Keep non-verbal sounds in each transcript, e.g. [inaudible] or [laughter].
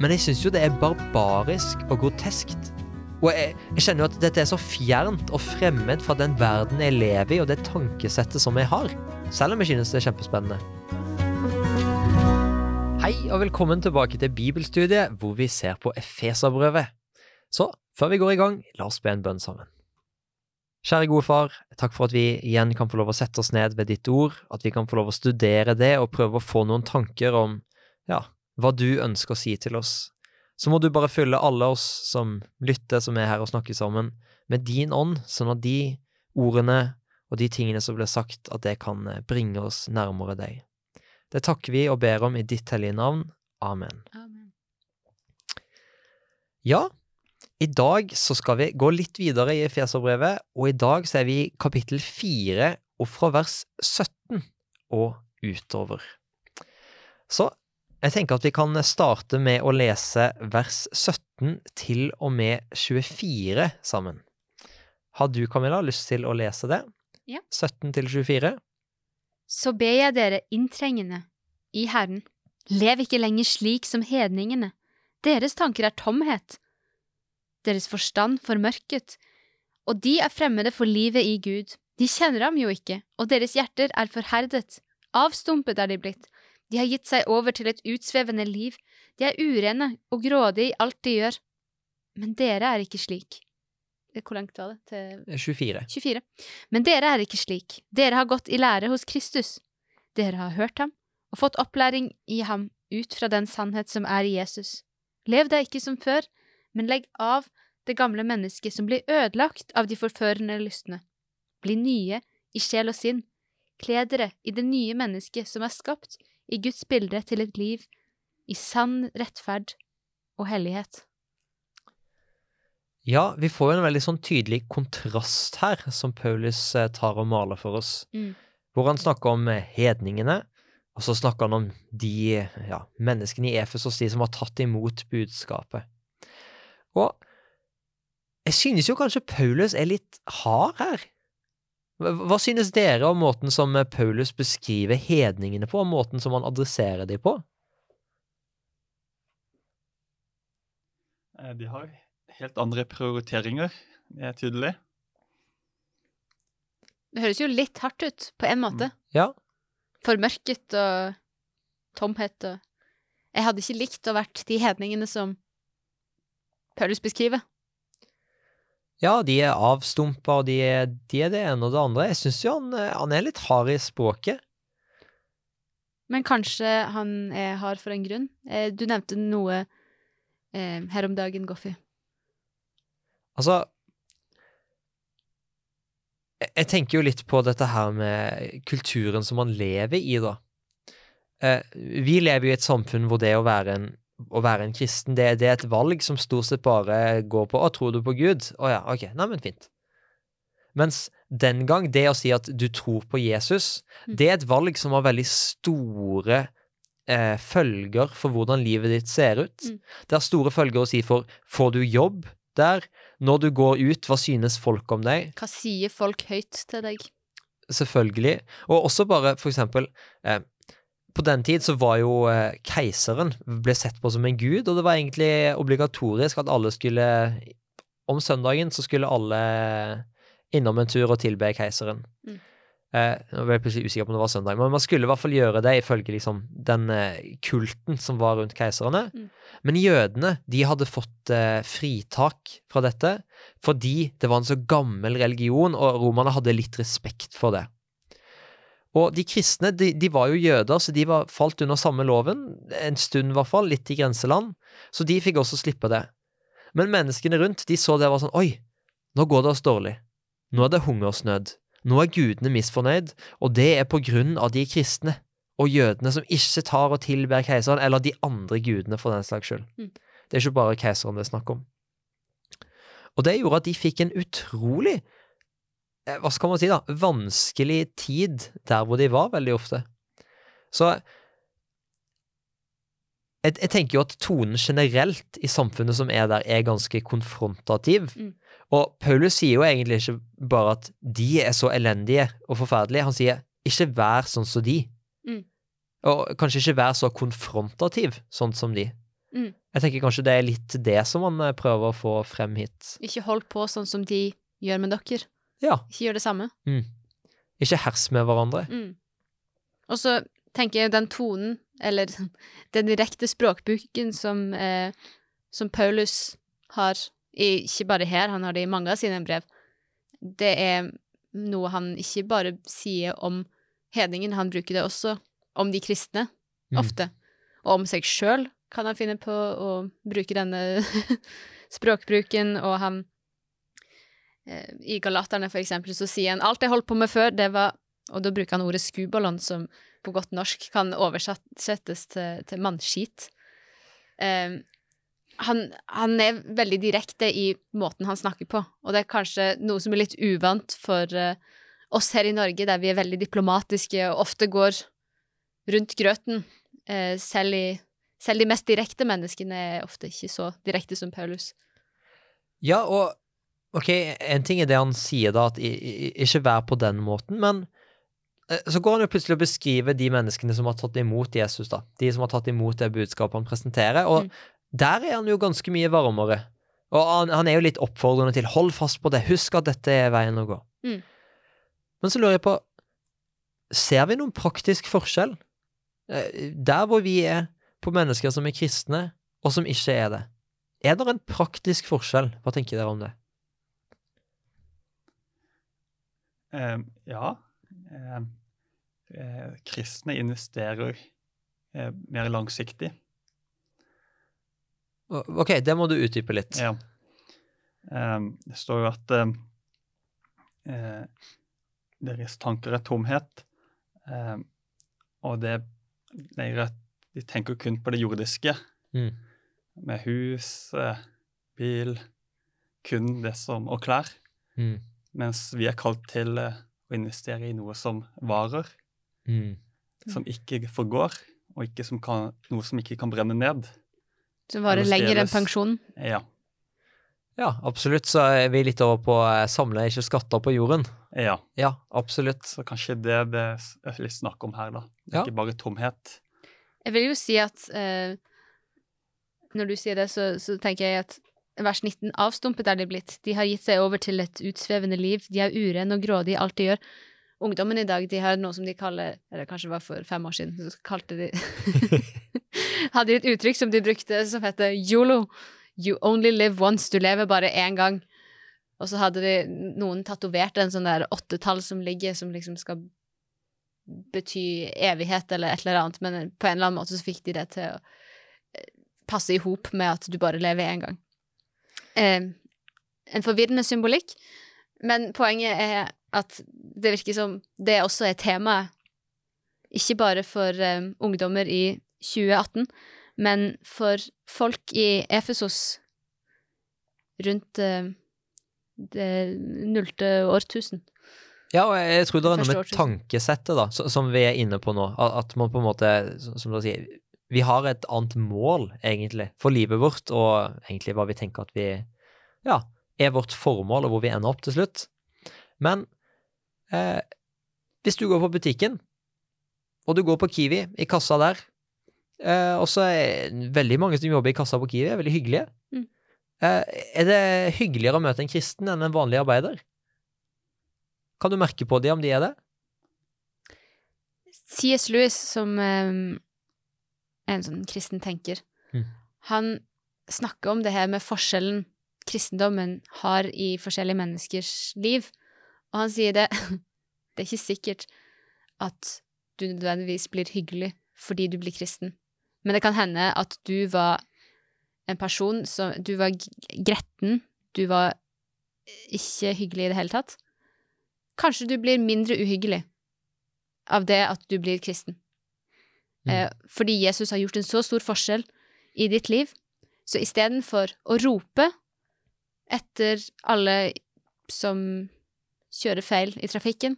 Men jeg syns jo det er barbarisk og groteskt. Og jeg, jeg, kjenner jo at dette er så fjernt og fremmed fra den verden jeg lever i, og det tankesettet som jeg har. Selv om jeg synes det er kjempespennende. Hei og velkommen tilbake til bibelstudiet, hvor vi ser på Efeserbrevet. Så før vi går i gang, la oss be en bønn sammen. Kjære gode far, takk for at vi igjen kan få lov å sette oss ned ved ditt ord, at vi kan få lov å studere det og prøve å få noen tanker om ja, hva du ønsker å si til oss. Så må du bare fylle alle oss som lytter, som er her og snakker sammen, med din ånd, sånn at de ordene og de tingene som blir sagt, at det kan eh, bringe oss nærmere deg. Det takker vi og ber om i ditt hellige navn. Amen. Amen. Ja, i dag så skal vi gå litt videre i Efeserbrevet, og i dag så er vi i kapittel fire og fra vers 17 og utover. Så jeg tenker at vi kan starte med å lese vers 17 til og med 24 sammen. Har du, Camilla, lyst til å lese det? Ja. 17 til 24? Så ber jeg dere inntrengende i Herren, lev ikke lenger slik som hedningene. Deres tanker er tomhet deres forstand formørket, og de er fremmede for livet i Gud. De kjenner ham jo ikke, og deres hjerter er forherdet. Avstumpet er de blitt. De har gitt seg over til et utsvevende liv. De er urene og grådige i alt de gjør. Men dere er ikke slik. Hvor langt var det? Til 24. 24. Men dere er ikke slik. Dere har gått i lære hos Kristus. Dere har hørt ham og fått opplæring i ham ut fra den sannhet som er i Jesus. Lev da ikke som før, men legg av det gamle mennesket som blir ødelagt av de forførende lystne. Bli nye i sjel og sinn. Kle dere i det nye mennesket som er skapt i Guds bilde til et liv i sann rettferd og hellighet. Ja, vi får jo en veldig sånn tydelig kontrast her, som Paulus eh, tar og maler for oss. Mm. Hvor han snakker om eh, hedningene, og så snakker han om de ja, menneskene i Efesos, de som har tatt imot budskapet. Og jeg synes jo kanskje Paulus er litt hard her. Hva synes dere om måten som Paulus beskriver hedningene på, og måten som han adresserer dem på? Eh, de har helt andre prioriteringer, det er tydelig. Det høres jo litt hardt ut, på en måte. Mm. Ja. Formørket og tomhet og Jeg hadde ikke likt å vært de hedningene som Paulus beskriver? Ja, de er avstumpa, og de er, de er, det ene og det andre. Jeg syns jo han, han, er litt hard i språket. Men kanskje han er hard for en grunn? Eh, du nevnte noe eh, her om dagen, Goffy. Altså Jeg tenker jo litt på dette her med kulturen som man lever i, da. Eh, vi lever jo i et samfunn hvor det å være en å være en kristen, det, det, er et valg som stort sett bare går på 'Å, tror du på Gud?' Å ja, ok, neimen fint. Mens den gang, det å si at du tror på Jesus, mm. det er et valg som har veldig store eh, følger for hvordan livet ditt ser ut. Mm. Det har store følger å si for får du jobb der? Når du går ut, hva synes folk om deg? Hva sier folk høyt til deg? Selvfølgelig. Og også bare for eksempel eh, på den tid så var jo eh, keiseren ble sett på som en gud, og det var egentlig obligatorisk at alle skulle Om søndagen så skulle alle innom en tur og tilbe keiseren. Mm. Eh, nå ble jeg plutselig usikker på om det var søndag, men man skulle i hvert fall gjøre det ifølge liksom, den eh, kulten som var rundt keiserne. Mm. Men jødene de hadde fått eh, fritak fra dette fordi det var en så gammel religion, og romerne hadde litt respekt for det. Og de kristne de, de, var jo jøder, så de var falt under samme loven, en stund i hvert fall, litt i grenseland, så de fikk også slippe det. Men menneskene rundt de så det og var sånn Oi, nå går det oss dårlig. Nå er det hungersnød. Nå er gudene misfornøyd, og det er på grunn av de kristne og jødene som ikke tar og tilber keiseren, eller de andre gudene, for den slags skyld. Mm. Det er ikke bare keiseren det er snakk om. Og det gjorde at de fikk en utrolig hva skal man si, da, vanskelig tid der hvor de var, veldig ofte. Så jeg, jeg, tenker jo at tonen generelt i samfunnet som er der, er ganske konfrontativ. Mm. Og Paulus sier jo egentlig ikke bare at de er så elendige og forferdelige, han sier ikke vær sånn som de. Mm. Og kanskje ikke vær så konfrontativ sånn som de. Mm. Jeg tenker kanskje det er litt det som han eh, prøver å få frem hit. Ikke hold på sånn som de gjør med dere. Ja, Ikke gjør det samme. ikke hers med hverandre. Mm. Og så tenker jeg den tonen, eller [laughs] den direkte språkbruken som, eh, som Paulus har, ikke bare her, han har det i mange av sine brev, det er noe han ikke bare sier om hedningen, han bruker det også om de kristne, Mm. ofte. Og om seg sjøl kan han finne på å bruke denne [laughs] språkbruken, og han I Galaterne, for eksempel, så sier han alt jeg holdt på med før, det var Og da bruker han ordet skubalon, som på godt norsk kan oversettes til, til mannskit. Eh, han, han er veldig direkte i måten han snakker på, og det er kanskje noe som er litt uvant for eh, oss her i Norge, der vi er veldig diplomatiske og ofte går rundt grøten. Eh, selv, i, selv de mest direkte menneskene er ofte ikke så direkte som Paulus. Ja, og ok, en ting er det han sier da, at ikke vær på den måten, men eh, så går han jo plutselig og beskriver de menneskene som har tatt imot Jesus, da. De som har tatt imot det budskapet han presenterer, og Mm. der er han jo ganske mye varmere. Og han, han er jo litt oppfordrende til hold fast på det, husk at dette er veien å gå. Mm. Men så lurer jeg på, ser vi noen praktisk forskjell? Eh, Der hvor vi er på mennesker som er kristne, og som ikke er det. Er det en praktisk forskjell? Hva tenker dere om det? Eh, ja. Eh, eh, kristne investerer eh, mer langsiktig. Ok, det må du utdype litt. Ja. Eh, det står jo at eh, deres tanker er tomhet, og det det er at de tenker kun på det jordiske, Mm. med hus, bil, kun det som Og klær. Mm. Mens vi er kalt til eh, å investere i noe som varer, Mm. som ikke forgår, og ikke som kan, noe som ikke kan brenne ned. Som varer lenger enn pensjonen. Ja. Ja, absolutt. Så er vi litt over på å samle ikke skatter på jorden. ja. Ja, absolutt. Så kanskje det det er litt snakk om her, da. Ja. ikke bare tomhet. Jeg vil jo si at eh, Når du sier det, så, så tenker jeg at vers 19 avstumpet er de blitt. De har gitt seg over til et utsvevende liv. De er urene og grådige i alt de gjør. Ungdommen i dag de har noe som de kaller Eller kanskje det var for fem år siden, så kalte de [laughs] Hadde de et uttrykk som de brukte som heter yolo. You only live once. Du lever bare én gang. Og så hadde de noen tatovert en sånn der åttetall som ligger, som liksom skal bety evighet eller et eller annet, men på en eller annen måte så fikk de det til å eh, passe i hop med at du bare lever én gang. Eh, en forvirrende symbolikk, men poenget er at det virker som det også er temaet, ikke bare for eh, ungdommer i 2018, men for folk i Efesos rundt eh, det nullte årtusen. Ja, og jeg tror det er noe med tankesettet da, som vi er inne på nå. At man på en måte, som som du sier, vi har et annet mål, egentlig, for livet vårt, og egentlig hva vi tenker at vi ja, er vårt formål, og hvor vi ender opp til slutt. Men eh, hvis du går på butikken, og du går på Kiwi, i kassa der, eh, og så er veldig mange som jobber i kassa på Kiwi, er veldig hyggelige. Mm. Eh, er det hyggeligere å møte en kristen enn en vanlig arbeider? Kan du merke på dem om de er det? C.S. Lewis, som eh, en sånn kristen tenker, Mm. han snakker om det her med forskjellen kristendommen har i forskjellige menneskers liv, og han sier det [laughs] Det er ikke sikkert at du nødvendigvis blir hyggelig fordi du blir kristen, men det kan hende at du var en person som Du var gretten, du var ikke hyggelig i det hele tatt. Kanskje du blir mindre uhyggelig av det at du blir kristen. Mm. Eh, fordi Jesus har gjort en så stor forskjell i ditt liv. Så istedenfor å rope etter alle som kjører feil i trafikken,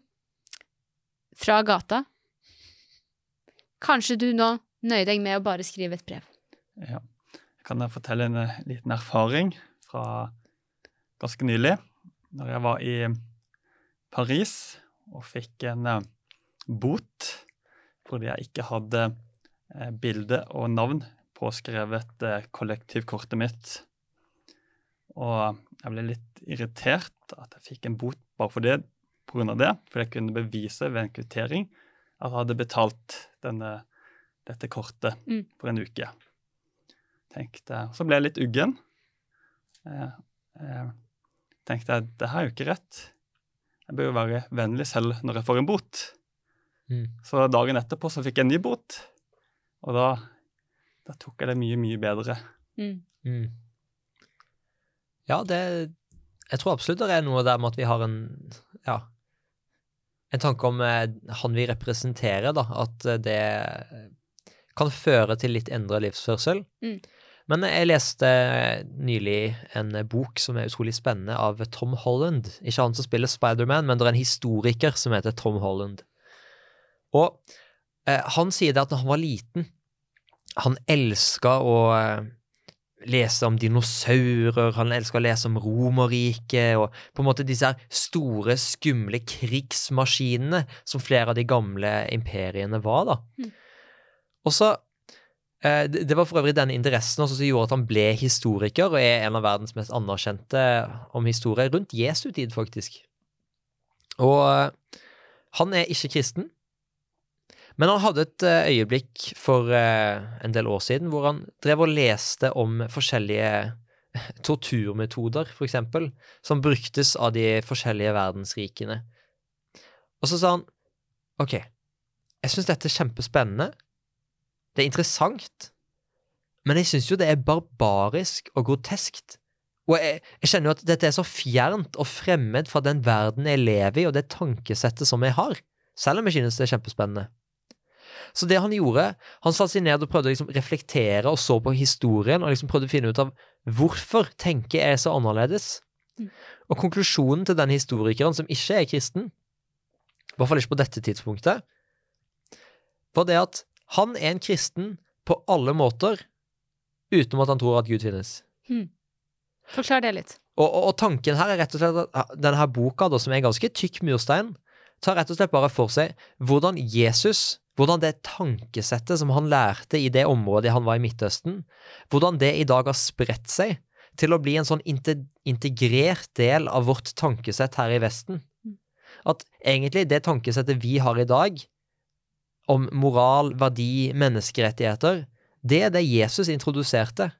fra gata, kanskje du nå nøyer deg med å bare skrive et brev. Ja. Jeg kan fortelle en eh, liten erfaring fra ganske nylig. Når jeg var i Paris og fikk en eh, bot fordi jeg ikke hadde eh, bilde og navn påskrevet eh, kollektivkortet mitt. Og jeg ble litt irritert at jeg fikk en bot bare for det, av det. For jeg kunne bevise ved en kvittering at jeg hadde betalt denne, dette kortet Mm. for en uke. Tenkte, Så ble jeg litt uggen. Eh, eh, tenkte jeg det her er jo ikke rett. Jeg bør jo være vennlig selv når jeg får en bot. Mm. Så dagen etterpå så fikk jeg en ny bot, og da, da tok jeg det mye, mye bedre. Mm. Mm. Ja, det Jeg tror absolutt det er noe der med at vi har en Ja. En tanke om eh, han vi representerer, da. At eh, det kan føre til litt endra livsførsel. Mm. Men jeg leste nylig en bok som er utrolig spennende, av Tom Holland. Ikke han som spiller Spiderman, men det er en historiker som heter Tom Holland. Og eh, han sier det at da han var liten, han elska å eh, lese om dinosaurer, han elska å lese om Romerriket, og på en måte disse her store, skumle krigsmaskinene som flere av de gamle imperiene var, da. Mm. Og så eh, Det var for øvrig denne interessen også som gjorde at han ble historiker, og er en av verdens mest anerkjente om historie, rundt Jesu tid, faktisk. Og eh, han er ikke kristen. Men han hadde et eh, øyeblikk for eh, en del år siden hvor han drev og leste om forskjellige [laughs] torturmetoder, for eksempel, som bruktes av de forskjellige verdensrikene. Og så sa han OK, jeg syns dette er kjempespennende, det er interessant, men jeg syns jo det er barbarisk og groteskt. Og jeg, jeg kjenner jo at dette er så fjernt og fremmed fra den verden jeg lever i, og det tankesettet som jeg har, selv om jeg synes det er kjempespennende. Så det han gjorde, han satte seg ned og prøvde å liksom reflektere og så på historien og liksom prøvde å finne ut av hvorfor tenker jeg så annerledes. Mm. Og konklusjonen til den historikeren, som ikke er kristen, i hvert fall ikke på dette tidspunktet, var det at han er en kristen på alle måter, utenom at han tror at Gud finnes. Forklar det litt. Og, og, og tanken her er rett og slett at denne boka, da, som er ganske tykk murstein, tar rett og slett bare for seg hvordan Jesus, hvordan det tankesettet som han lærte i det området han var i Midtøsten, hvordan det i dag har spredt seg til å bli en sånn integrert del av vårt tankesett her i Vesten. Mm. At egentlig det tankesettet vi har i dag, om moral, verdi, menneskerettigheter, det er det Jesus introduserte.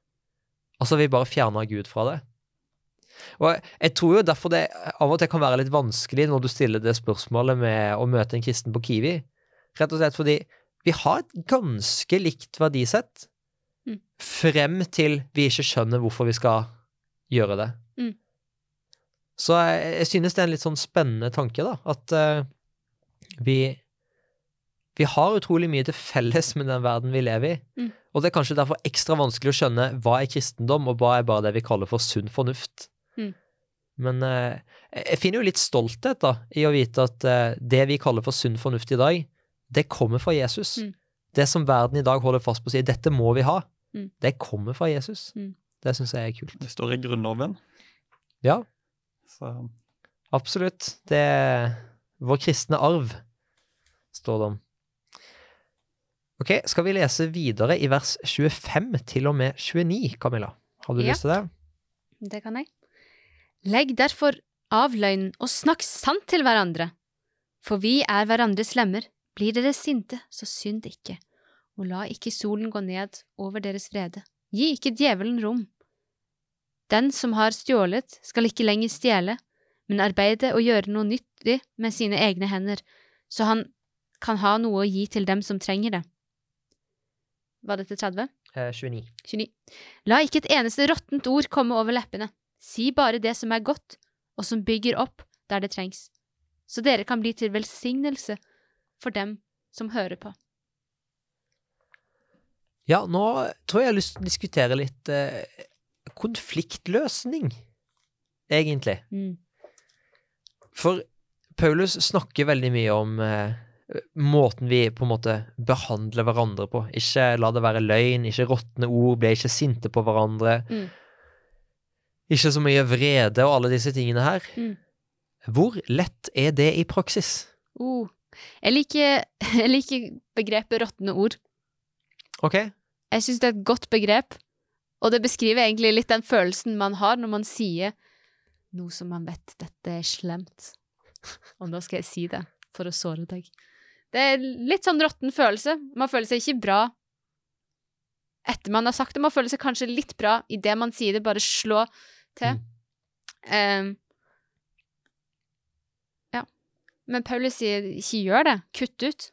Altså, vi bare fjerner Gud fra det. Og jeg- jeg tror jo derfor det av og til kan være litt vanskelig når du stiller det spørsmålet med å møte en kristen på Kiwi. Rett og slett fordi vi har et ganske likt verdisett, Mm. frem til vi ikke skjønner hvorfor vi skal gjøre det. Mm. Så jeg, jeg synes det er en litt sånn spennende tanke, da, at uh, vi vi har utrolig mye til felles med den verden vi lever i. Mm. Og det er kanskje derfor ekstra vanskelig å skjønne hva er kristendom, og hva er bare det vi kaller for sunn fornuft. Mm. Men uh, jeg finner jo litt stolthet da, i å vite at uh, det vi kaller for sunn fornuft i dag, det kommer fra Jesus. Mm. Det som verden i dag holder fast på å si, dette må vi ha, Mm. det kommer fra Jesus. Mm. Det syns jeg er kult. Det står i Grunnloven. Ja, Så absolutt. Det er vår kristne arv, står det om. Ok, skal vi lese videre i vers 25 til og med 29, Camilla? Har du Ja. lyst til det? Det kan jeg. Legg derfor av løgnen og snakk sant til hverandre. For vi er hverandres lemmer. Blir dere sinte, så synd ikke. Og la ikke solen gå ned over deres vrede. Gi ikke djevelen rom. Den som har stjålet, skal ikke lenger stjele, men arbeide og gjøre noe nyttig med sine egne hender, så han kan ha noe å gi til dem som trenger det. Var dette 30? Eh, 29. 29. La ikke et eneste råttent ord komme over leppene. Si bare det som er godt, og som bygger opp der det trengs, så dere kan bli til velsignelse for dem som hører på. Ja, nå tror jeg jeg har lyst til å diskutere litt eh, konfliktløsning, egentlig. Mm. For Paulus snakker veldig mye om eh, måten vi på en måte behandler hverandre på. Ikke la det være løgn, ikke råtne ord, bli ikke sinte på hverandre. Mm. Ikke så mye vrede og alle disse tingene her. Mm. Hvor lett er det i praksis? Oh. Jeg, liker, [laughs] jeg liker begrepet råtne ord. Ok, Jeg syns det er et godt begrep, og det beskriver egentlig litt den følelsen man har når man sier noe som man vet dette er slemt. Og nå skal jeg si det, for å såre deg. Det er litt sånn råtten følelse. Man føler seg ikke bra etter man har sagt det. Man føler seg kanskje litt bra idet man sier det, bare slå til. Um, ja. Men Paulus sier ikke gjør det. Kutt ut.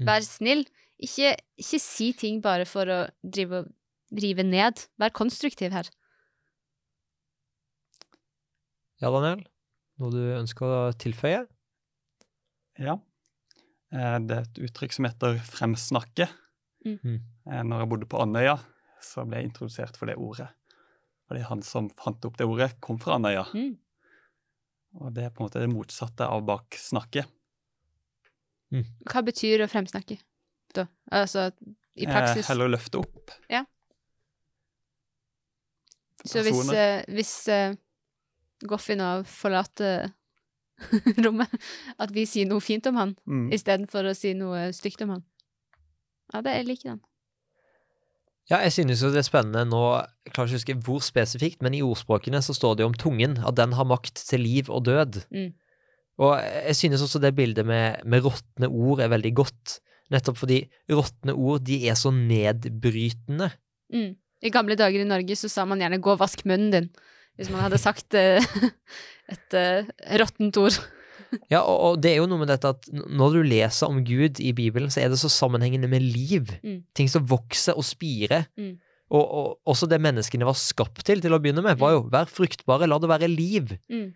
Mm. Vær snill. Ikke, ikke si ting bare for å drive, rive ned. Vær konstruktiv her. Ja, Daniel? Noe du ønsker å tilføye? Ja. Eh, Det er et uttrykk som heter 'fremsnakke'. Mm. Mm. Eh, Når jeg bodde på Andøya, så ble jeg introdusert for det ordet. Fordi han som fant opp det ordet, kom fra Andøya. Mm. Og det er på en måte det motsatte av baksnakke. Hva betyr å fremsnakke, da? Altså i praksis? Eh, heller løfte opp Ja. Så hvis, eh, hvis eh, Goffy nå forlater [laughs] rommet, at vi sier noe fint om han Mm. istedenfor å si noe stygt om han. Ja, det jeg liker den. Ja, jeg synes jo det er spennende nå, jeg klarer ikke å huske hvor spesifikt, men i ordspråkene så står det jo om tungen, at den har makt til liv og død. Mm. Og jeg synes også det bildet med, med råtne ord er veldig godt, nettopp fordi råtne ord, de er så nedbrytende. Mm. I gamle dager i Norge så sa man gjerne 'gå og vask munnen din', hvis man hadde sagt eh, [laughs] et uh, råttent ord. Ja, og, og det er jo noe med dette at når du leser om Gud i Bibelen, så er det så sammenhengende med liv. Mm. Ting som vokser og spirer. Mm. Og, og også det menneskene var skapt til til å begynne med, var jo vær fruktbare, la det være liv. Mm.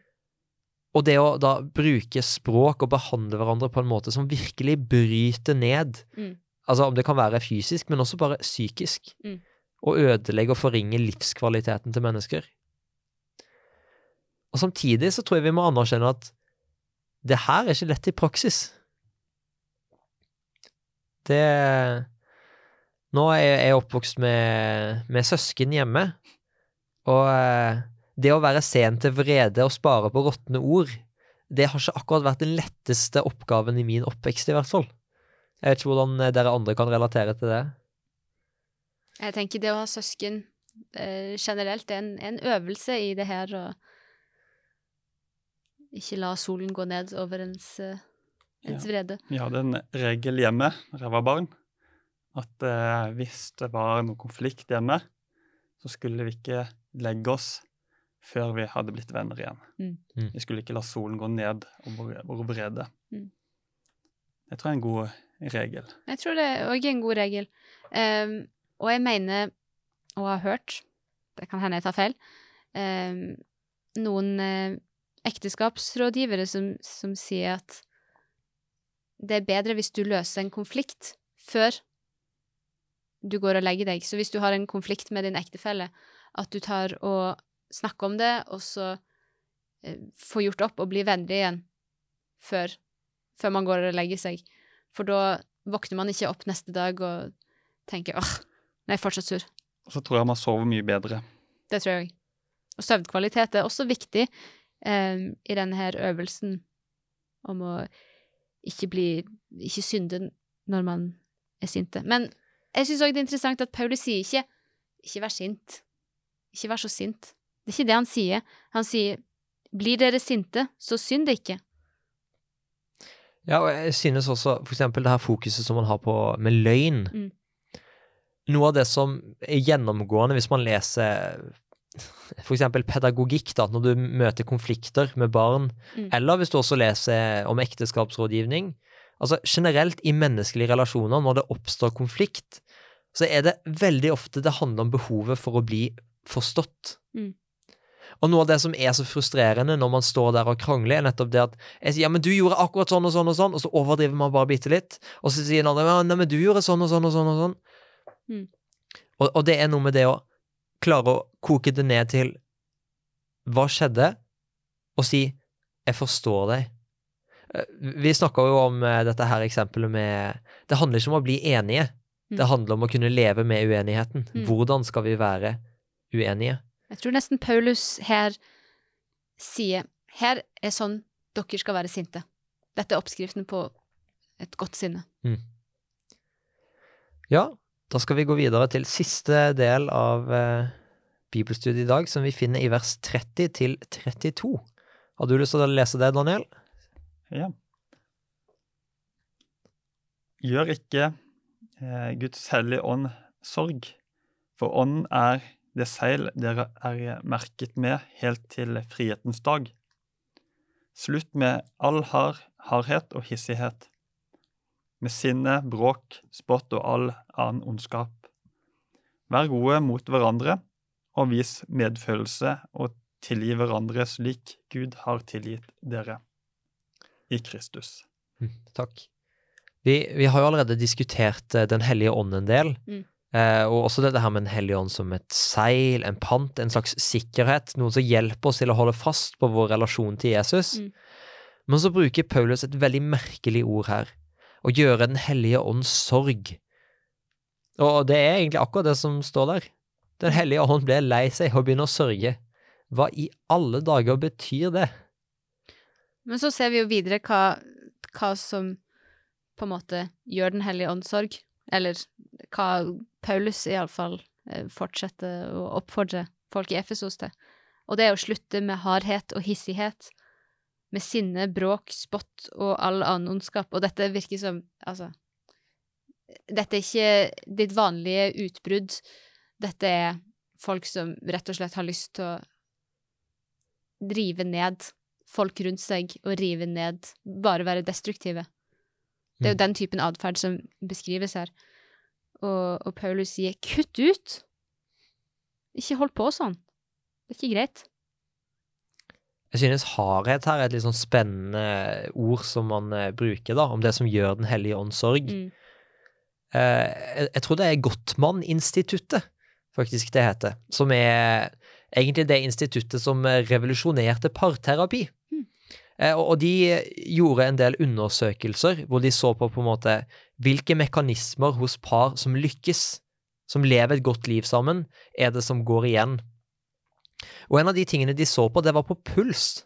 Og det å da bruke språk og behandle hverandre på en måte som virkelig bryter ned, Mm. altså om det kan være fysisk, men også bare psykisk, Mm. og ødelegge og forringe livskvaliteten til mennesker. Og samtidig så tror jeg vi må anerkjenne at det her er ikke lett i praksis. Det Nå er jeg oppvokst med, med søsken hjemme, og eh, det å være sen til vrede og spare på råtne ord, det har ikke akkurat vært den letteste oppgaven i min oppvekst, i hvert fall. Jeg vet ikke hvordan eh, dere andre kan relatere til det. Jeg tenker det å ha søsken eh, generelt er en, en øvelse i det her å ikke la solen gå ned over ens, ens ja. vrede. Vi hadde en regel hjemme da jeg var barn, at eh, hvis det var noe konflikt hjemme, så skulle vi ikke legge oss før vi hadde blitt venner igjen. Mm. Mm. Vi skulle ikke la solen gå ned over vår vrede. Mm. Jeg tror det er en god regel. Jeg tror det òg er en god regel. Um, og jeg mener, og har hørt, det kan hende jeg tar feil, um, noen eh, ekteskapsrådgivere som, som sier at det er bedre hvis du løser en konflikt før du går og legger deg. Så hvis du har en konflikt med din ektefelle, at du tar og snakker om det, og så eh, får gjort opp og blir venner igjen før, før man går og legger seg. For da våkner man ikke opp neste dag og tenker åh, nei, fortsatt sur. Og så tror jeg man sover mye bedre. Det tror jeg òg. Og søvnkvalitet er også viktig eh, i denne her øvelsen om å ikke bli ikke synde når man er sinte. Men jeg syns òg det er interessant at Paulus sier ikke 'ikke vær sint'. Ikke vær så sint. Det er ikke det han sier. Han sier 'blir dere sinte, så synd ikke'. Ja, og jeg synes også for eksempel det her fokuset som man har på med løgn. Mm. Noe av det som er gjennomgående hvis man leser eksempel pedagogikk, da, når du møter konflikter med barn, Mm. eller hvis du også leser om ekteskapsrådgivning. Altså generelt i menneskelige relasjoner, når det oppstår konflikt, så er det veldig ofte det handler om behovet for å bli forstått. Mm. Og noe av det som er så frustrerende når man står der og krangler, er nettopp det at jeg sier ja, men du gjorde akkurat sånn og sånn og sånn, og så overdriver man bare bitte litt, og så sier den andre ja, nei, men du gjorde sånn og sånn og sånn og sånn. Mm. Og, og det er noe med det å klare å koke det ned til hva skjedde, og si jeg forstår deg. Eh, Vi snakka jo om eh, dette her eksempelet med Det handler ikke om å bli enige, Mm. det handler om å kunne leve med uenigheten. Mm. Hvordan skal vi være uenige? Jeg tror nesten Paulus her sier her er sånn dere skal være sinte. Dette er oppskriften på et godt sinne. Ja, Da skal vi gå videre til siste del av eh, bibelstudiet i dag, som vi finner i vers 30 til 32. Har du lyst til å lese det, Daniel? Ja. Gjør ikke eh, Guds hellige ånd sorg, for ånden er det seil dere er merket med helt til frihetens dag. Slutt med all hard, hardhet og hissighet, med sinne, bråk, spott og all annen ondskap. Vær gode mot hverandre, og vis medfølelse og tilgi hverandre slik Gud har tilgitt dere i Kristus. Mm, takk. Vi, vi har jo allerede diskutert eh, Den hellige ånd en del. Mm. Eh, og også dette her med Den hellige ånd som et seil, en pant, en slags sikkerhet. Noen som hjelper oss til å holde fast på vår relasjon til Jesus. Mm. Men så bruker Paulus et veldig merkelig ord her. Å gjøre Den hellige ånds sorg. Og det er egentlig akkurat det som står der. Den hellige ånd ble lei seg og begynner å sørge. Hva i alle dager betyr det? Men så ser vi jo videre hva, hva som på en måte gjør Den hellige ånd sorg. Eller hva Paulus iallfall eh, fortsetter å oppfordre folk i Efesos til. Og det er å slutte med hardhet og hissighet, med sinne, bråk, spott og all annen ondskap. Og dette virker som Altså Dette er ikke ditt vanlige utbrudd. Dette er folk som rett og slett har lyst til å drive ned folk rundt seg og rive ned, bare være destruktive. Det er jo Mm. den typen atferd som beskrives her. Og, og Paulus sier 'kutt ut'. Ikke hold på sånn. Det er ikke greit. Jeg synes hardhet her er et litt sånn spennende ord som man eh, bruker, da, om det som gjør Den hellige ånds sorg. Mm. Eh, jeg, jeg tror det er Gottmann-instituttet, faktisk det heter, som er egentlig det instituttet som revolusjonerte parterapi. Mm. Eh, og, og de gjorde en del undersøkelser hvor de så på på en måte hvilke mekanismer hos par som lykkes, som lever et godt liv sammen, er det som går igjen. Og en av de tingene de så på, det var på puls.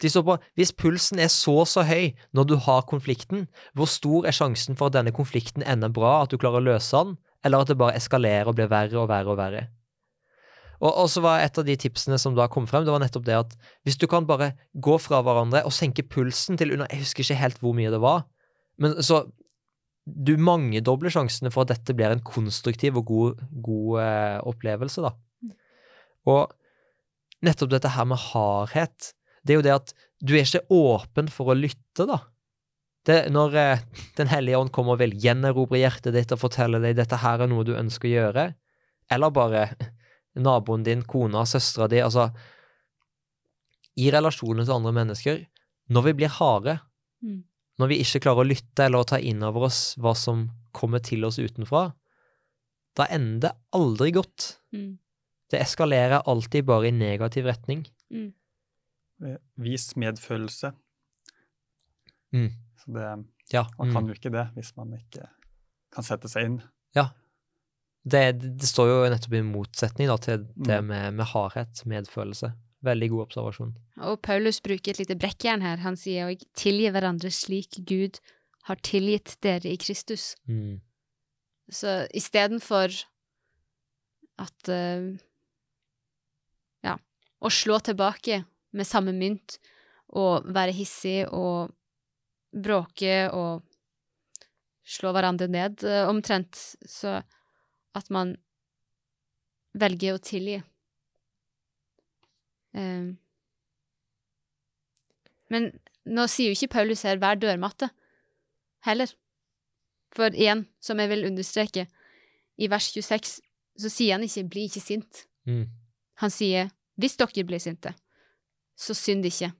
De så på hvis pulsen er så så høy når du har konflikten, hvor stor er sjansen for at denne konflikten ender bra, at du klarer å løse den, eller at det bare eskalerer og blir verre og verre og verre. Og så var et av de tipsene som da kom frem, det var nettopp det at hvis du kan bare gå fra hverandre og senke pulsen til under Jeg husker ikke helt hvor mye det var, men så Du mangedobler sjansene for at dette blir en konstruktiv og god, god eh, opplevelse, da. Og nettopp dette her med hardhet, det er jo det at du er ikke åpen for å lytte, da. Det, når eh, Den hellige ånd kommer og vil gjenerobre hjertet ditt og fortelle deg dette her er noe du ønsker å gjøre, eller bare [laughs] naboen din, kona, søstera di, altså I relasjonen til andre mennesker, når vi blir harde, Mm. når vi ikke klarer å lytte eller å ta inn over oss hva som kommer til oss utenfra, da ender det aldri godt. Mm. Det eskalerer alltid bare i negativ retning. Mm. Eh, Vis medfølelse. Mm. Så det, Ja. man kan mm. jo ikke det hvis man ikke kan sette seg inn. Ja. det, det står jo nettopp i motsetning da, til det Mm. med, med hardhet, medfølelse. Veldig god observasjon. Og Paulus bruker et lite brekkjern her. Han sier òg 'tilgi hverandre slik Gud har tilgitt dere i Kristus'. Mm. Så istedenfor at eh, Å slå tilbake med samme mynt og være hissig og bråke og slå hverandre ned, eh, omtrent, så at man velger å tilgi. Um. men nå sier jo ikke Paulus her 'vær dørmatte', heller. For igjen, som jeg vil understreke, i vers 26 så sier han ikke 'bli ikke sint'. Mm. Han sier 'hvis dere blir sinte, så synd ikke'.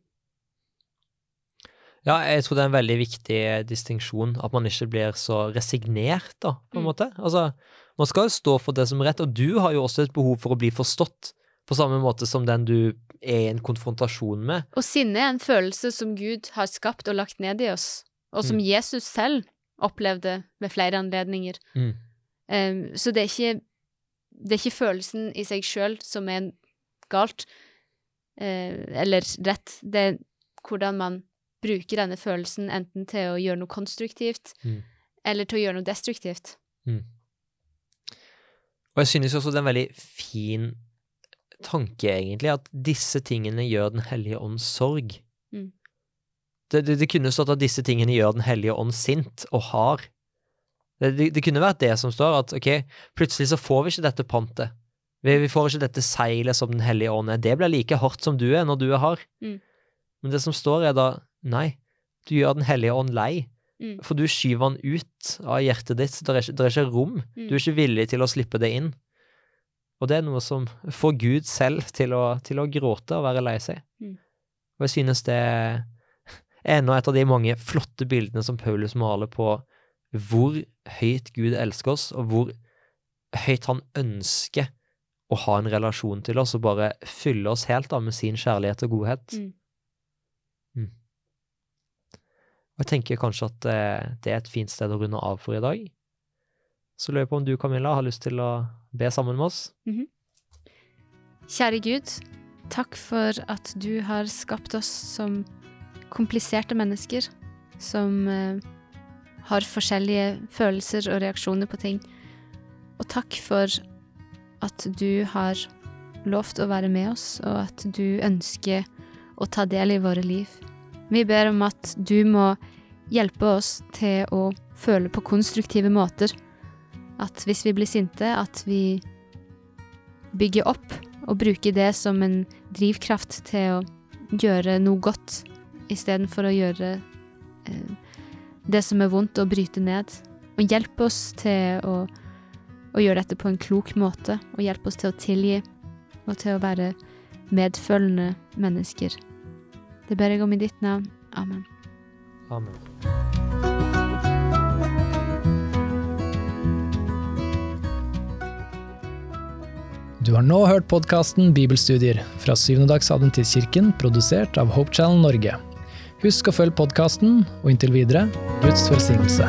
Ja, jeg tror det er en veldig viktig eh, distinksjon, at man ikke blir så resignert, da, på en Mm. måte. Altså, man skal jo stå for det som er rett, og du har jo også et behov for å bli forstått, på samme måte som den du er i en konfrontasjon med. Og sinne er en følelse som Gud har skapt og lagt ned i oss, og som Mm. Jesus selv opplevde ved flere anledninger. Mm. Um, så det er ikke det er ikke følelsen i seg sjøl som er galt, eh, eller rett. Det er hvordan man bruker denne følelsen enten til å gjøre noe konstruktivt, Mm. eller til å gjøre noe destruktivt. Mm. Og jeg synes også det er en veldig fin tanke, egentlig, at disse tingene gjør Den hellige ånd sorg. Mm. Det, det, det kunne stått at disse tingene gjør Den hellige ånd sint og hard. Det, det, kunne vært det som står, at ok, plutselig så får vi ikke dette pantet. Vi, vi får ikke dette seilet som Den hellige ånd er. Det blir like hardt som du er når du er hard. Mm. Men det som står, er da nei, du gjør Den hellige ånd lei. Mm. For du skyver han ut av hjertet ditt. Det er, er ikke rom. Mm. Du er ikke villig til å slippe det inn. Og det er noe som får Gud selv til å, til å gråte og være lei seg. Mm. Og jeg synes det er enda et av de mange flotte bildene som Paulus maler på hvor høyt Gud elsker oss, og hvor høyt han ønsker å ha en relasjon til oss og bare fylle oss helt da med sin kjærlighet og godhet. Mm. Og jeg tenker kanskje at eh, det er et fint sted å runde av for i dag. Så lurer jeg på om du, Camilla, har lyst til å be sammen med oss? Kjære Gud, takk for at du har skapt oss som kompliserte mennesker, som eh, har forskjellige følelser og reaksjoner på ting. Og takk for at du har lovt å være med oss, og at du ønsker å ta del i våre liv. Vi ber om at du må hjelpe oss til å føle på konstruktive måter. At hvis vi blir sinte, at vi bygger opp og bruker det som en drivkraft til å gjøre noe godt, istedenfor å gjøre eh, det som er vondt, og bryte ned. Og hjelpe oss til å, å gjør dette på en klok måte, og hjelp oss til å tilgi, og til å være medfølende mennesker. Det ber jeg om i ditt navn. Amen. Amen. Du har nå hørt podkasten Bibelstudier fra Syvendedagsadventistkirken, produsert av Hope Channel Norge. Husk å følge podkasten, og inntil videre Guds velsignelse.